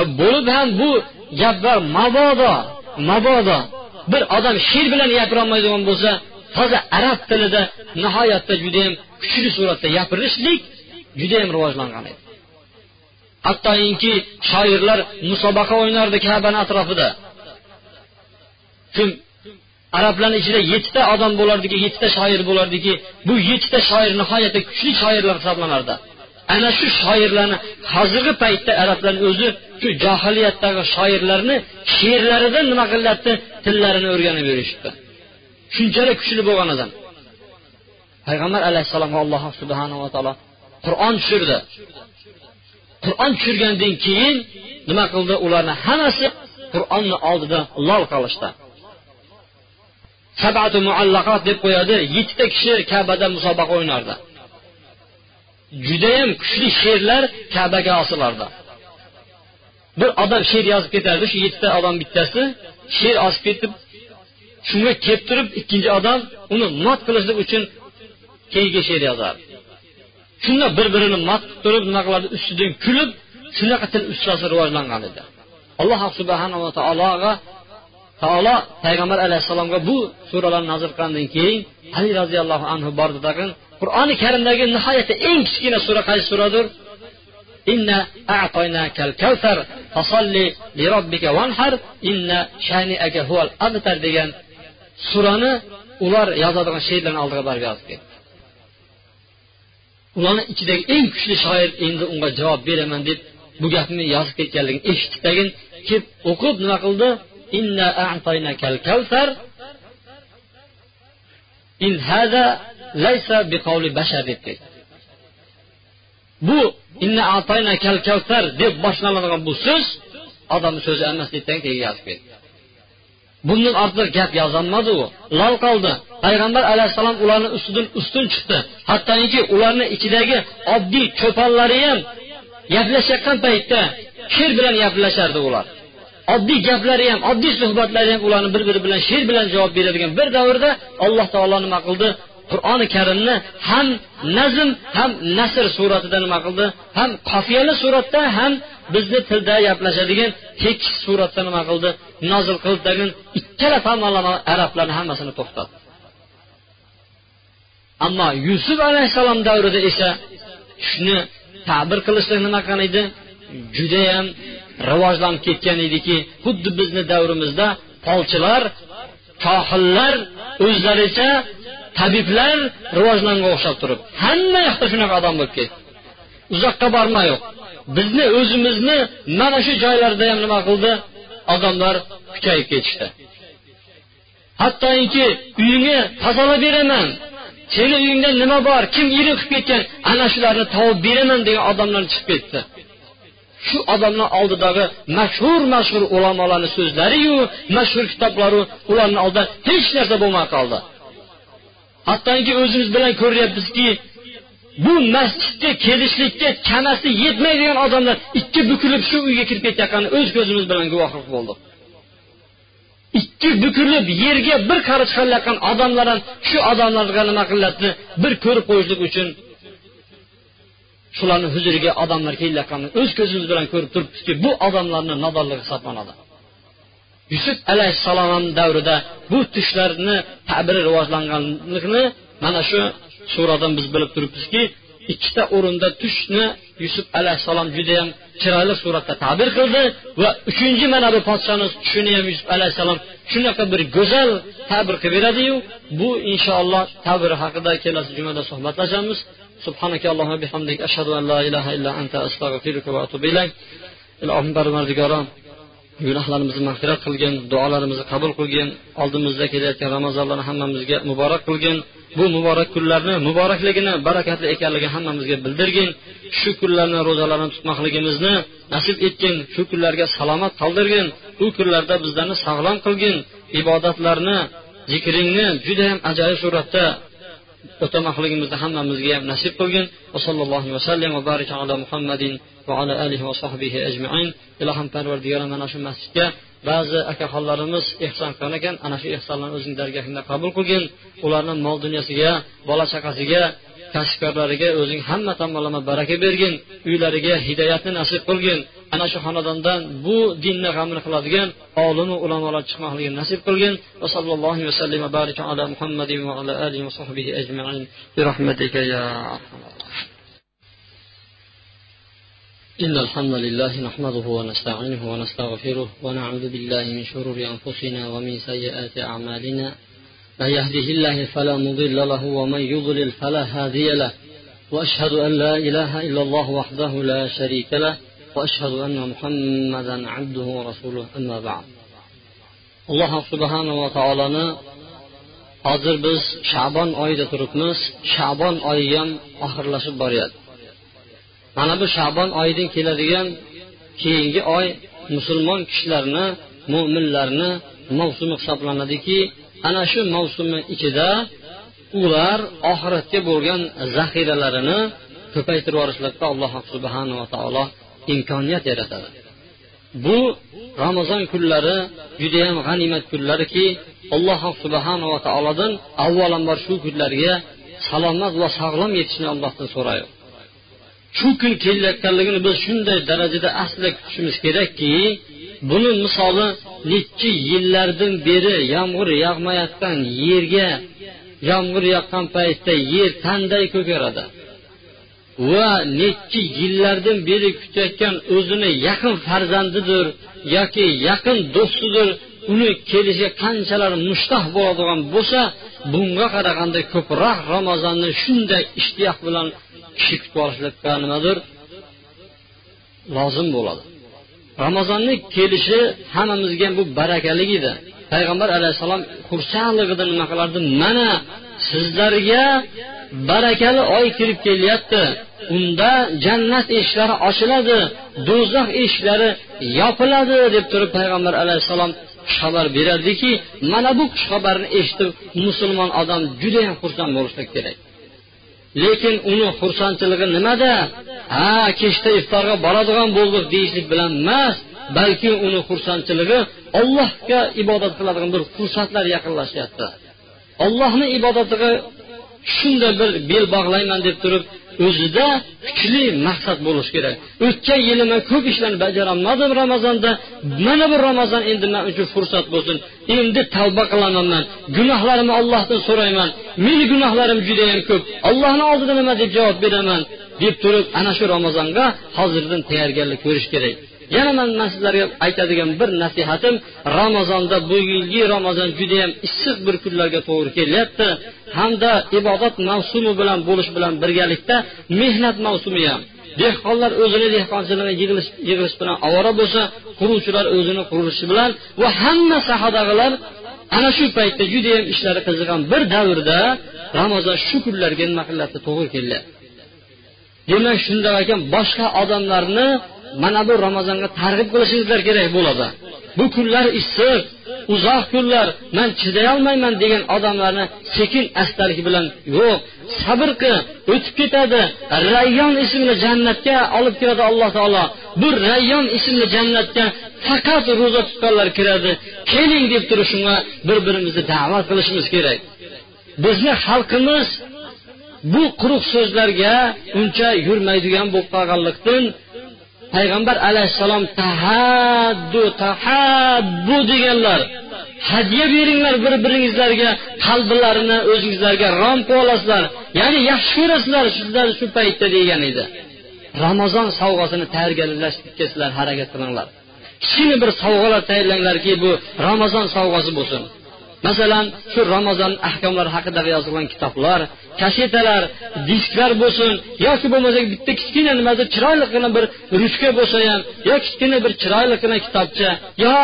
E, bo'lib ham bu gaplar mabodo mabodo. Bir odam she'r bilan gapirolmaydigan bo'lsa toza arab tilida nihoyatda judayam kuchli suratda gapirishlik judayam rivojlangan edi. Hattoki shoirlar musobaqa o'ynardi kabani atrofida kim arablarni ichida yettita odam bo'lardiki yettita shoir bo'lardiki bu yettita shoir nihoyatda kuchli shoirlar hisoblanardi. Ana shu shoirlarni hozirgi paytda arablarni o'zi shu johiliyatdagi shoirlarni she'rlaridan nima qilyapti tillarini o'rganib yurishibdi. Shunchalik kuchli bo'lgan odam. Payg'ambar alayhissalomga alloh subhanava taolo qur'on tushirdi. Qur'on tushirgandan keyin nima qildi? Ularni hammasi qur'onni oldida lol qolishdi sabatu muallaqot deb qo'yadi. Yettita kishi kabada musobaqa o'ynardi. Judayam kuchli she'rlar kabaga osilardi. Bir odam she'r yozib ketardi. Shu yettita odam bittasi she'r osib ketib shunga kelib turib ikkinchi odam uni mat qilishlik uchun keyingi she'r yozadi shunda bir birini mat qilib turib nima qiladi? Ustidan kulib shunaqa til ustasi rivojlangan edi. Alloh subhanava taologa taolo payg'ambar alayhissalomga bu suralarni nozil qilgandan keyin ali roziyallohu anhu bordi tag'in qur'oni karimdagi nihoyatda eng kichkina sura qaysi suradir? Inna a'toynakal kavsar fasolli li robbika inna shaniaka huval abtar degan surani ular yozadigan she'rlarni oldiga borib yozib ketdi ularni ichidagi eng kuchli shoir endi unga javob beraman deb bu gapni yozib ketganligini eshitib tagin kelib o'qib nima qildi inna a'toynakal kavsar in laysa bashar deb ketdi bu inna kavsar deb boshlanadigan bu so'z odamni so'zi emas deb keyin yozib ketdi bundan ortiq gap yozolmadi u. Lol qoldi. Payg'ambar alayhissalom ularni ustidan ustun chiqdi. Hattoki ularni ichidagi oddiy cho'ponlari ham gaplashayotgan paytda she'r bilan gaplashardi ular. Oddiy gaplari ham oddiy suhbatlari ham ularni bir biri bilan she'r bilan javob beradigan bir davrda alloh taolo nima qildi? Qur'oni karimni ham nazm ham nasr suratida nima qildi? Ham qofiyali suratda ham bizni tilda gaplashadigan tekis suratda nima qildi? Nozil qildi degan ikkala tomonlama arablarni hammasini to'xtatdi. Ammo yusuf alayhissalom davrida esa shuni ta'bir qilishlik nima qilgan edi? Judayam rivojlanib ketgan ediki xuddi bizni davrimizda polchilar kohillar o'zlaricha tabiblar rivojlanga o'xshab turib hamma yoqda shunaqa odam bo'lib ketdi. Uzoqqa bormayoq bizni o'zimizni mana shu joylarda ham nima qildi? Odamlar kuchayib ketishdi. Hattoki uyingni tozalab beraman. Seni uyingda nima bor kim irim qilib ketgan ana shularni tovib beraman degan odamlar chiqib ketdi. Shu odamlar oldidagi mashhur mashhur ulamolarni so'zlariyu mashhur kitoblaru ularni oldida hech narsa bo'lmay qoldi. Hattoki o'zimiz bilan ko'ryapmizki bu masjidga kelishlikka chanasi yetmaydigan odamlar ikki bukilib shu uyga kirib ketayotganini o'z ko'zimiz bilan guvohlik bo'ldik. Ikki bukilib yerga bir qarich qilayotgan odamlar ham shu odamlarga nima qilyapti bir ko'rib qo'yishlik uchun shularni huzuriga odamlar kelayotganini o'z ko'zimiz bilan ko'rib turibmizki bu odamlarni nodonligi hisoblanadi. Yusuf alayhissalom davrida bu tushlarni tabiri rivojlanganligini mana shu suradan biz bilib turibmizki ikkita o'rinda tushni yusuf alayhissalom judayam chiroyli suratda tabir qildi va uchinchi mana bu podshoni tushini ham yusuf alayhissalom shunaqa bir go'zal tabir qilib beradiyu bu inshaalloh tabir haqida kelasi jumada suhbatlashamiz سبحانك اللهم وبحمدك أشهد أن لا إله إلا أنت أستغفرك وأتوب إليك ilohim parvardigorom gunohlarimizni mag'firat qilgin duolarimizni qabul qilgin oldimizda kelayotgan ramazonlarni hammamizga muborak qilgin Bu muborak kunlarni muborakligini barakatli ekanligini hammamizga bildirgin. Shu kunlarni ro'zalarni tutmoqligimizni nasib etgin. Shu kunlarga salomat qoldirgin. U kunlarda bizlarni sog'lom qilgin. Ibodatlarni zikringni judayam ajoyib suratda o'tamoqligimizni hammamizga ham nasib qilgin. Va sallallohu vasallam va baraka ala muhammadin va ala alihi va sahbihi ajmain. Ilohim parvardigora mana shu masjidga ba'zi akaxonlarimiz ehson qilgan ekan ana shu ehsonlarni o'zing dargohingda qabul qilgin. Ularni mol dunyosiga bola chaqasiga kasbkorlariga o'zing hamma tomonlama baraka bergin uylariga hidoyatni nasib qilgin. Ana shu xonadondan bu dinni g'amini qiladigan olimu ulamolar chiqmoqligini nasib qilgin. Va sallallohu vasallam va baraka ala muhammadin va ala alihi va sahbihi ajmain. Bi rahmatika ya إن الحمد لله نحمده ونستعينه ونستغفره ونعوذ بالله من شرور أنفسنا ومن سيئات أعمالنا. من يهده الله فلا مضل له ومن يضلل فلا هادي له. وأشهد أن لا إله إلا الله وحده لا شريك له. وأشهد أن محمدا عبده ورسوله. أما بعد. alloh subhanava taoloni hozir biz shabon oyida turibmiz shabon oyi ham oxirlashib boryapti mana bu shabon oyidan keladigan keyingi oy musulmon kishilarni mo'minlarni mavsumi hisoblanadiki ana shu mavsumni ichida ular oxiratga bo'lgan zaxiralarini ko'paytirib yuborishlikka alloh subhanava taolo imkoniyat yaratadi. Bu ramazon kunlari judayam g'animat kunlariki alloh subhanava taolodan avvalambor shu kunlarga salomat va sog'lom yetishni allohdan so'raylik shu kun kelayotganligini biz shunday darajada asli kutishimiz kerakki buni misoli nechi yillardan beri yomg'ir yog'mayotgan yerga yomg'ir yoqqan paytda yer qanday ko'karadi? Va nechi yillardan beri kutayotgan o'zini yaqin farzandidir yoki yaqin do'stidir uni kelishiga qanchalar mushtah bo'ladigan bo'lsa bunga qaraganda ko'proq ramazonni shunday ishtiyoq bilan kishi kutib olishlikka nimadir lozim bo'ladi. Ramazonni kelishi hammamizga bu barakali edi. Payg'ambar alayhissalom xursandligida nima qilardi? Mana sizlarga barakali oy kirib kelyapti. Unda jannat eshiklari ochiladi do'zax eshiklari yopiladi deb turib payg'ambar alayhissalom xushxabar berardiki mana bu xushxabarni eshitib musulmon odam judayam xursand bo'lishlik kerak. Lekin uni xursandchiligi nimada? Ha kechda iftorga boradigan bo'ldik deyishlik bilan emas balki uni xursandchiligi ollohga ibodat qiladigan bir fursatlar yaqinlashyapti. Ollohni ibodatiga shunday bir bel bog'layman deb turib o'zida kuchli maqsad bo'lishi kerak. O'tgan yili man ko'p ishlarni bajarolmadim ramazonda. Mana bu ramazon endi man uchun fursat bo'lsin. Endi tavba qilaman man gunohlarimni ollohdan so'rayman. Meni gunohlarim judayam ko'p. Allohni oldida nima deb javob beraman? deb turib ana shu ramazonga hozirdan tayyorgarlik ko'rish kerak. Yana man sizlarga aytadigan bir nasihatim ramazonda bu yilgi ramazon judayam issiq bir kunlarga to'g'ri kelyapti. Hamda ibodat mavsumi bilan bo'lish bilan birgalikda mehnat mavsumi ham. Dehqonlar o'zini dehqonchiligini yig'ilish yig'ilish bilan ovora bo'lsa quruvchilar o'zini qurilishi bilan va hamma sahadagilar ana shu paytda judayam ishlari qizigan bir davrda ramazon shu kunlarga nima qilyapti? To'g'ri kelyapti. Demak shundoq ekan boshqa odamlarni mana bu ramazonga targ'ib qilishingizlar kerak bo'ladi. Bu kunlar issiq uzoq kunlar. Man chidayolmayman degan odamlarni sekin astalik bilan yo'q. Sabr qil o'tib ketadi. Rayyon ismli jannatga olib kiradi alloh taolo. Bu rayyon ismli jannatga faqat ro'za tutganlar kiradi. Keling deb turib shunga bir birimizni da'vat qilishimiz kerak. Bizni xalqimiz bu quruq so'zlarga uncha yurmaydigan bo'lib qolganlikdan payg'ambar alayhissalom tahaddu tahabbu deganlar. Hadya beringlar bir biringizlarga qalblarini o'zingizlarga rom qilib olasizlar. Ya'ni yaxshi ko'rasizlar sizlar shu paytda degan edi. Ramazon sovg'asini tayyorgarlashlikka sizlar harakat qilinglar. Kichkina bir sovg'alar tayyorlanglarki bu ramazon sovg'asi bo'lsin. Masalan shu ramazon ahkomlari haqida yozilgan kitoblar kasetalar disklar bo'lsin yoki bo'lmasa bitta kichkina nimadir chiroyligina bir ruchka bo'lsa ham yo kichkina bir chiroyligina kitobcha yo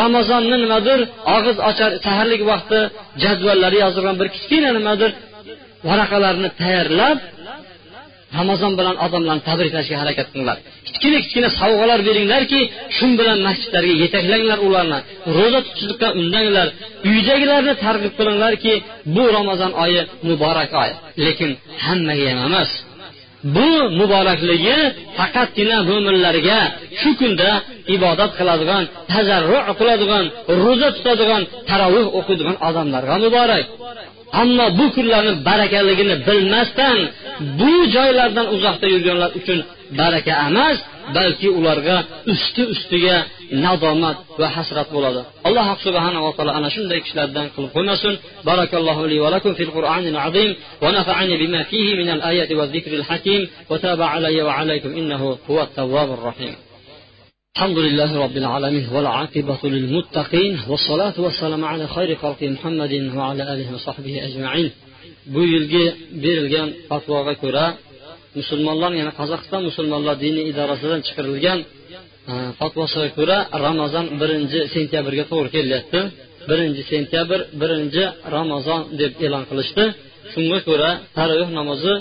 ramazonni nimadir og'iz ochar saharlik vaqti jadvallari yozilgan bir kichkina nimadir varaqalarni tayyorlab ramazon bilan odamlarni tabriklashga harakat qilinglar. Kichkina kichkina sovg'alar beringlarki shu bilan masjidlarga yetaklanglar ularni. Ro'za tutishlikka undanglar. Uydagilarni targ'ib qilinglarki bu ramazon oyi muborak oy. Lekin hammaga ham emas. Bu muborakligi faqatgina mo'minlarga shu kunda ibodat qiladigan tazarru qiladigan ro'za tutadigan taravih o'qiydigan odamlarga muborak. Ammo bu kunlarni barakaligini bilmasdan bu joylardan uzoqda yurganlar uchun baraka emas balki ularga usti ustiga nadomat va hasrat bo'ladi. Alloh subhanava taolo ana shunday kishilardan qilib qo'ymasin. Barakallohu li va lakum fil qur'anil azim va nafa'ani bima fihi min al ayati va zikril hakim. Va taba alayya va alaykum innahu huvat tawwabur rahim. الحمد لله رب العالمين والعاقبة للمتقين والصلاة والسلام على خير خلق محمد وعلى آله وصحبه أجمعين bu yilgi berilgan fatvoga ko'ra musulmonlar ya'ni qozog'iston musulmonlar diniy idorasidan chiqarilgan e, fatvosiga ko'ra ramazon birinchi sentyabrga to'g'ri kelyapti birinchi sentyabr birinchi ramazon deb e'lon qilishdi shunga ko'ra taroveh namozi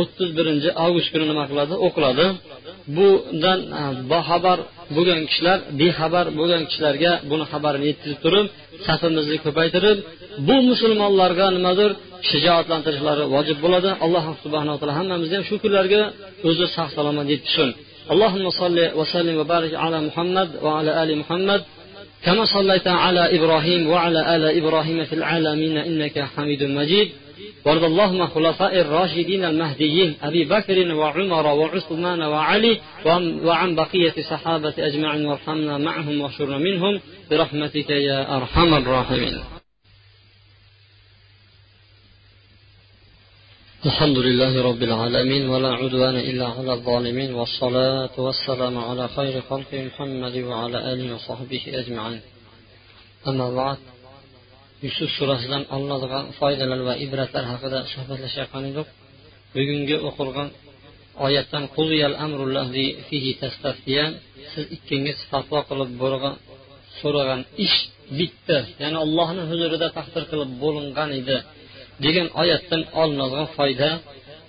o'ttiz birinchi avgust kuni nima qiladi o'qiladi bundan e, boxabar bo'lgan kishilar bexabar bo'lgan kishilarga buni xabarini yetkazib turib safimizni ko'paytirib bu musulmonlarga nimadir shijoatlantirishlari vojib bo'ladi alloh subhanaa taolo hammamizni ham shu kunlarga o'zi sog' salomat yetkazsin اللهم صل وسلم وبارك على محمد وعلى ال محمد كما صليت على ابراهيم وعلى ال ابراهيم في العالمين انك حميد مجيد وارض اللهم خلفاء الراشدين المهديين أبي بكر وعمر وعثمان وعلي وعن بقية الصحابة أجمعين وارحمنا معهم واحشرنا منهم. برحمتك يا أرحم الراحمين. الحمد لله رب العالمين ولا عدوان إلا على الظالمين والصلاة والسلام على خير خلق محمد وعلى آله وصحبه أجمعين. أما بعد yusuf surasidan olinadigan foydalar va ibratlar haqida suhbatlashayotgan edik bugungi o'qilgan oyatdan siz ikkingiz fatvo qilib bo'lgan so'ragan ish bitdi ya'ni allohni huzurida taqdir qilib bo'lingan edi degan oyatdan olinadigan foyda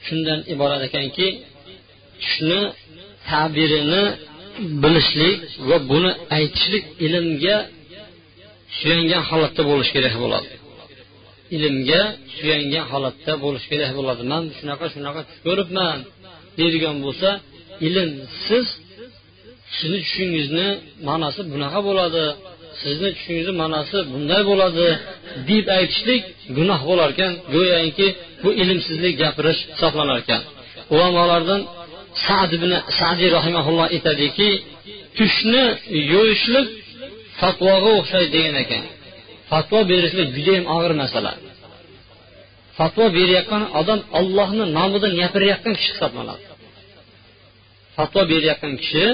shundan iborat ekanki tushni tabirini bilishlik va buni aytishlik ilmga suyangan holatda bo'lishi kerak bo'ladi. Ilmga suyangan holatda bo'lish kerak bo'ladi. Man shunaqa shunaqa tush ko'ribman deydigan bo'lsa ilmsiz sizni tushingizni ma'nosi bunaqa bo'ladi. Sizni tushingizni ma'nosi bunday bo'ladi deb aytishlik gunoh bo'lar ekan. Go'yoki bu ilmsizlik gapirish hisoblanar ekan. Ulamolardan sad ibn sadiy rahimaulloh aytadiki tushni yo'yishlik fatvoga o'xshaydi degan ekan. Fatvo berishlik judayam og'ir masala fatvo berayotgan odam ollohni nomidan gapirayotgan kishi hisoblanadi. Fatvo berayotgan kishi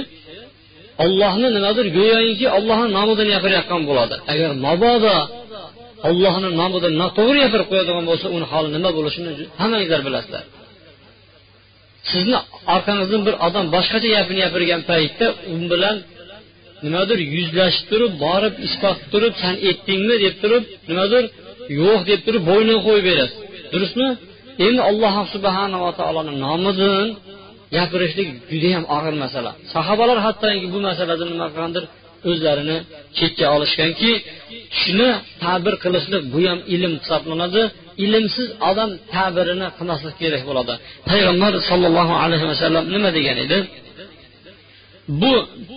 ollohni nimadir go'yoki ollohni nomidan gapirayotgan bo'ladi. Agar mabodo ollohni nomidan noto'g'ri gapirib qo'yadigan bo'lsa uni holi nima bo'lishini hammangizlar bilasizlar. Sizni orqangizdan bir odam boshqacha gapini gapirgan paytda u bilan nimadir yuzlashib turib borib isbot turib san aytdingmi deb turib nimadir yo'q deb turib bo'ynini qo'yib berasiz. Durustmi? Endi alloh subhanava taoloni nomidan gapirishlik judayam og'ir masala. Sahobalar hattoki bu masalada nima qilgandir? O'zlarini chetga olishganki shuni ta'bir qilishlik bu ham ilm hisoblanadi. Ilmsiz odam ta'birini qilmaslik kerak bo'ladi. Payg'ambar sollallohu alayhi vasallam nima degan edi? Bu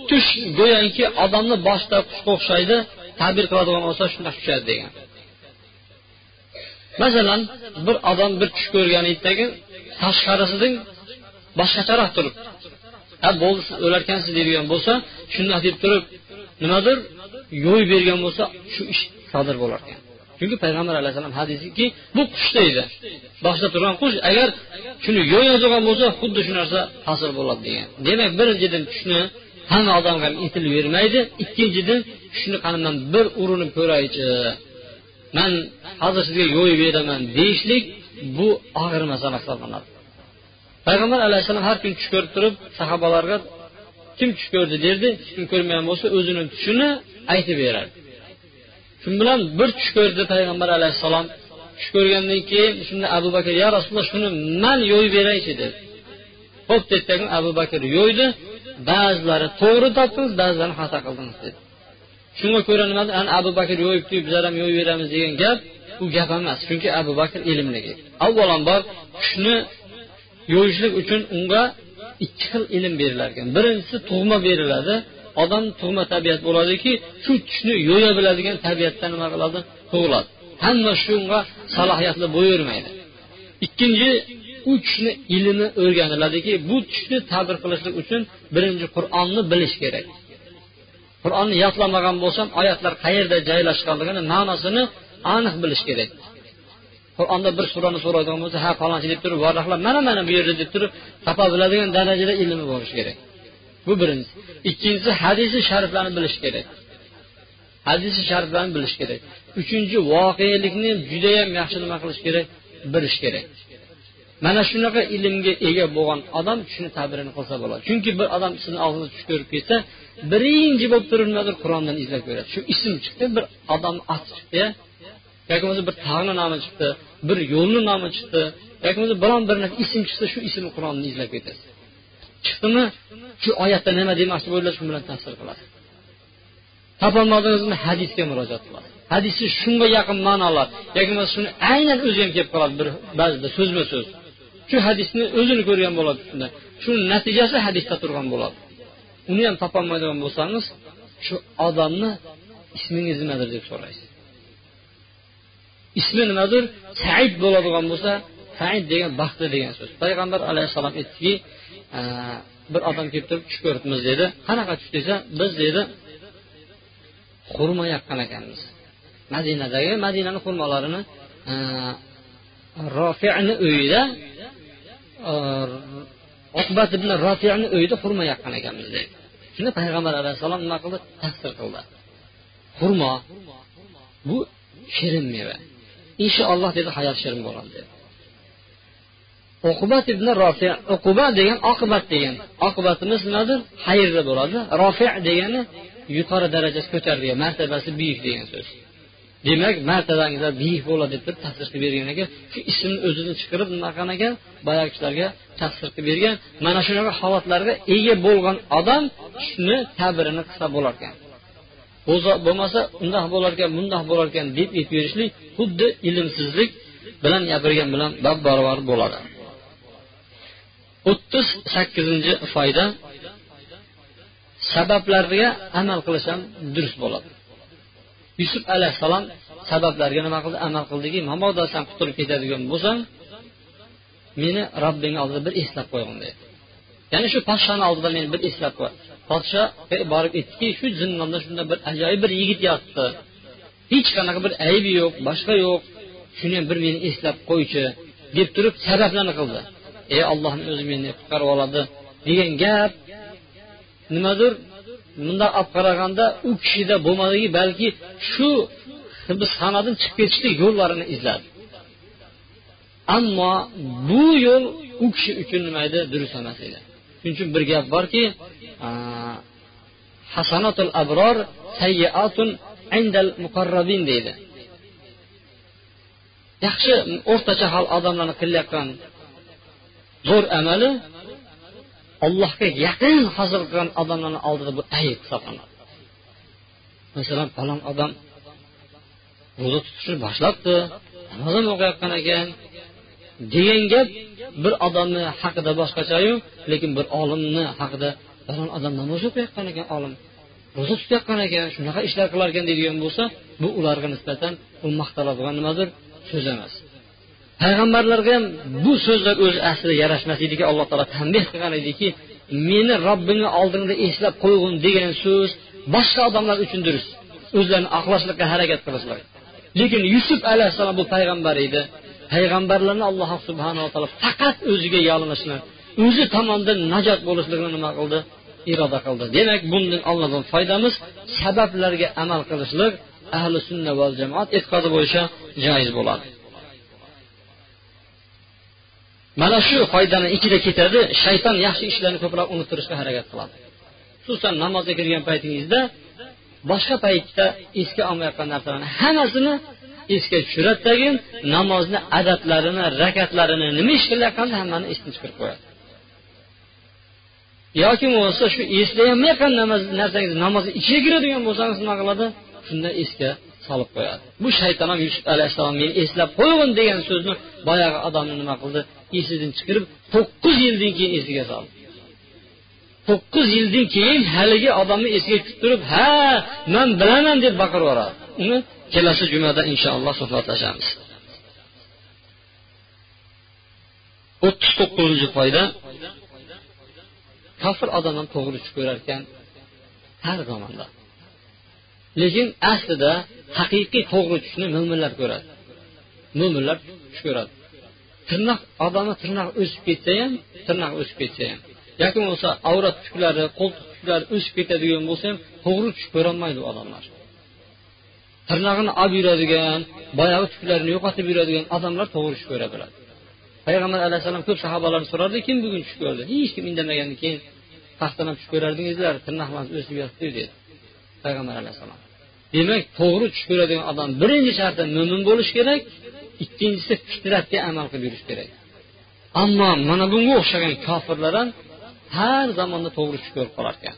tush go'yoki odamni boshida qushga o'xshaydi ta'bir qiladigan bo'lsa shunday tushadi degan. Masalan bir odam bir tush ko'rgan edidagi tashqarisidan boshqacharoq turibdi ha bo'ldi siz o'larkansiz deydigan bo'lsa shundoq deb turib nimadir yo'y bergan bo'lsa shu ish sodir bo'lar ekan chunki payg'ambar alayhissalom hadisiki bu qush deydi. Boshda turgan qush agar shuni yo'yadigan bo'lsa xuddi shu narsa hosil bo'ladi degan. Demak birinchidan tushni hamma odamga ham bermaydi ikkinchidan shuni qani man bir urinib ko'raychi man hozir sizga yo'yib beraman deyishlik bu og'ir masala hisoblanadi. Payg'ambar alayhissalom har kun tush ko'rib turib sahobalarga kim tush ko'rdi derdi hech kim ko'rmagan bo'lsa o'zini tushini aytib berardi shu bilan? Bir tush ko'rdi payg'ambar alayhissalom. Tush ko'rgandan keyin shunda abu bakr ya rasululloh shuni man yo'yib beraychi dedi. Ho'p dedi abu bakr yo'ydi. Ba'zilari to'g'ri topdingiz ba'zilarini xato qildingiz dedi. Shunga ko'ra nima ana abu bakr yo'yibdi bizlar ham yo'yib beramiz degan gap u gap emas chunki abu bakr ilmli avvalambor tushni yo'yishlik uchun unga ikki xil ilm berilar ekan birinchisi tug'ma beriladi odam tug'ma tabiat bo'ladiki shu tushni yo'ya biladigan tabiatda nima qiladi? Tug'iladi. Hamma shunga salohiyatli bo'lavermaydi ikkinchi u tushni ilmi o'rganiladiki bu tushni tabir qilishlik uchun birinchi qur'onni bilish kerak. Qur'onni yodlamagan bo'lsam oyatlar qayerda joylashganligini ma'nosini aniq bilish kerak. Qur'onda bir surani so'raydigan bo'lsa ha falonchi deb turib varaqlab mana mana bu yerda deb turib topa biladigan darajada ilmi bo'lishi kerak. Bu birinchisi. Ikkinchisi hadisi shariflarni bilish kerak. Hadisi shariflarni bilish kerak. Uchinchi voqelikni judayam yaxshi nima qilish kerak? Bilish kerak. Mana shunaqa ilmga ega bo'lgan odam shuni tabirini qilsa bo'ladi. Chunki bir odam sizni oldingizda tush ko'rib ketsa birinchi bo'lib turib nimadir qur'ondan izlab ko'radi. Shu ism chiqdi bir odamni ati chiqdi yoki bo'lmasa bir tog'ni nomi chiqdi bir yo'lni nomi chiqdi yoki bo'lmasa biron bir narsa ism chiqsa shu ismni qur'onni izlab ketasiz chiqdimi shu oyatda nima demoqchi bo'ldilar shu bilan tafsir qilasiz topolmadingizmi? Hadisga murojaat qilasiz hadisni shunga yaqin ma'nolar yoki bo'lmasa shuni aynan o'zi ham kelib qoladi bir ba'zida so'zma so'z shu hadisni o'zini ko'rgan bo'ladi shunda. Shuni natijasi hadisda turgan bo'ladi. Uni ham topolmaydigan bo'lsangiz shu odamni ismingiz nimadir deb so'raysiz. Ismi nimadir said bo'ladigan bo'lsa said degan baxtli degan so'z. Payg'ambar alayhissalom aytdiki bir odam kelib turib tush ko'ribmiz dedi. Qanaqa tush desa biz dedi xurmo yaqqan ekanmiz madinadagi madinani xurmolarini e, rofini uyida e, oqbat ibn rofini uyida xurmo yaqqan ekanmiz dedi. Shunda payg'ambar alayhissalom nima qildi? Tasdir qildi. Xurmo bu shirin meva. Inshaalloh dedi hayot shirin bo'ladi dedi. Uqubat ibn rofi uquba degan oqibat degan. Oqibatimiz nimadir xayrda bo'ladi. Rofi degani yuqori darajasi ko'tarilgan martabasi buyuk degan so'z. Demak martabangizlar buyuk bo'ladi deb turib tafsir qilib bergan ekan. Shu ismni o'zini chiqarib nima qilgan ekan boyagi kishilarga tafsir qilib bergan. Mana shunaqa holatlarga ega bo'lgan odam shuni tabirini qilsa bo'lar ekan. Bo'lmasa undoq bo'larkan bundoq bo'larkan deb aytib berishlik xuddi ilmsizlik bilan gapirgan bilan bab barobar bo'ladi. O'ttiz sakkizinchi foyda. Sabablarga amal qilish ham durust bo'ladi. Yusuf alayhissalom sabablarga nima qildi? Amal qildiki mabodo san qutulib ketadigan bo'lsang meni robbing oldida bir eslab qo'ygin dedi. Ya'ni shu podshoni oldida meni bir eslab qo'y. Podsho borib aytdiki shu zindonda shunda bir ajoyib bir yigit yotibdi. Hech qanaqa bir aybi yo'q boshqa yo'q. Shuni ham bir meni eslab qo'ychi deb turib sabablarni qildi. Ey ollohni o'zi meni qutqarib oladi degan gap nimadir? Bundoq olib qaraganda u kishida bo'lmadiki balki shu hibsxonadan chiqib ketishlik yo'llarini izladi. Ammo bu yo'l u kishi uchun nima edi durust emas edi. Shuning uchun bir gap borki hasanatul abror sayyiatun indal muqarrabin deydi. Yaxshi o'rtacha hol odamlarni qilayotgan zo'r amali allohga yaqin hozir qilgan odamlarni oldida bu ayb hisoblanadi. Masalan falon odam ro'za tutishni boshlabdi namoz ham o'qiyotgan ekan degan gap bir odamni haqida boshqachayu lekin bir olimni haqida falon odam namoz o'qiyotgan ekan olim ro'za tutayotgan ekan shunaqa ishlar qilar ekan deydigan bo'lsa bu ularga nisbatan u maqtaladigan nimadir so'z emas. Payg'ambarlarga ham bu so'zlar o'zi aslida yarashmas alloh taolo tanbeh qilgan ediki meni robbimni oldingda eslab qo'ygin degan so'z boshqa odamlar uchun durust. O'zlarini oqlashlikqa harakat qilishlar lekin yusuf alayhissalom bu payg'ambar edi. Payg'ambarlarni alloh subhanava taolo faqat o'ziga yolinishni o'zi tomonidan najot bo'lishligini nima qildi? Iroda qildi. Demak bundan olinadigan foydamiz sabablarga amal qilishlik ahli sunna va jamoat e'tiqodi bo'yicha joiz bo'ladi. Mana shu foydani ichida ketadi shayton yaxshi ishlarni ko'proq unuttirishga harakat qiladi. Xususan namozga kirgan paytingizda boshqa paytda esga olmayotgan narsalarni hammasini esga tushiradi tagin namozni adablarini rakatlarini nima ish qilayotganini hammani esdan chiqarib qo'yadi. Yoki bo'lmasa shu eslayolmayotgan narsangiz namozni ichiga kiradigan bo'lsangiz nima qiladi? Shunda esga solib qo'yadi. Bu shayton ham yusuf alayhissalom meni eslab qo'ygin degan so'zni boyagi odamni nima qildi? Esidan chiqarib to'qqiz yildan keyin esiga soldi. To'qqiz yildan keyin haligi odamni esiga tushib turib ha man bilaman deb baqirib yuboradi. Uni kelasi jumada inshaalloh suhbatlashamiz. o'ttiz to'qqizinchi foyda kofir odam ham to'g'ri tush ko'rar ekan har zamonda lekin aslida haqiqiy to'g'ri tushni mo'minlar ko'radi. Mo'minlar tush ko'radi. Tirnoq odamni tirnog'i o'sib ketsa ham tirnoq o'sib ketsa ham. Yoki bo'lmasa avrat tuklari qo'ltiq tuklari o'sib ketadigan bo'lsa ham to'g'ri tush ko'rolmaydi odamlar. Tirnog'ini olib yuradigan boyagi tuklarini yo'qotib yuradigan odamlar to'g'ri tush ko'ra biladi. Payg'ambar alayhissalom ko'p sahobalarni so'rardi kim bugun tush ko'rdi? Hech kim indamagandan keyin paxtadan tush ko'rardingizlar tirnoqlarimiz o'sib yotdi dedi payg'ambar alayhissalom demak to'g'ri tush ko'radigan odam birinchi sharti mo'min bo'lishi kerak ikkinchisi fitratga amal qilib yurish kerak. Ammo mana bunga o'xshagan kofirlar ham har zamonda to'g'ri tush ko'rib qolar ekan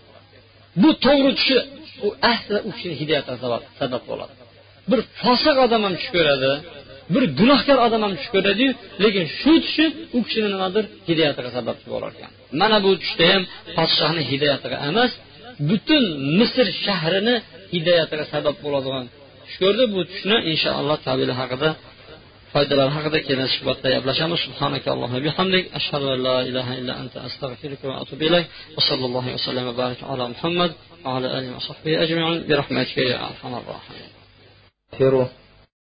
bu to'g'ri tushi u asli u kishini hidoyatiga sabab bo'ladi. Bir fosiq odam ham tush ko'radi bir gunohkor odam ham tush ko'radiyu lekin shu tushi u kishini nimadir hidoyatiga sababchi bo'lar ekan mana bu tushda ham podshohni hidoyatiga emas butun misr shahrini hidoyatiga sabab bo'ladigan tush ko'rdi. Bu tushni inshaalloh tabili haqida foydalar haqida kelasi suhbatda gaplashamiz subhanakallohu bihamdik ashhadu an la ilaha illa anta astag'firuka va atubu ilayk va sallallohu vasallam va barak ala muhammad va ala alihi va sahbihi ajma'in bi rahmatika ya arhamar rohimin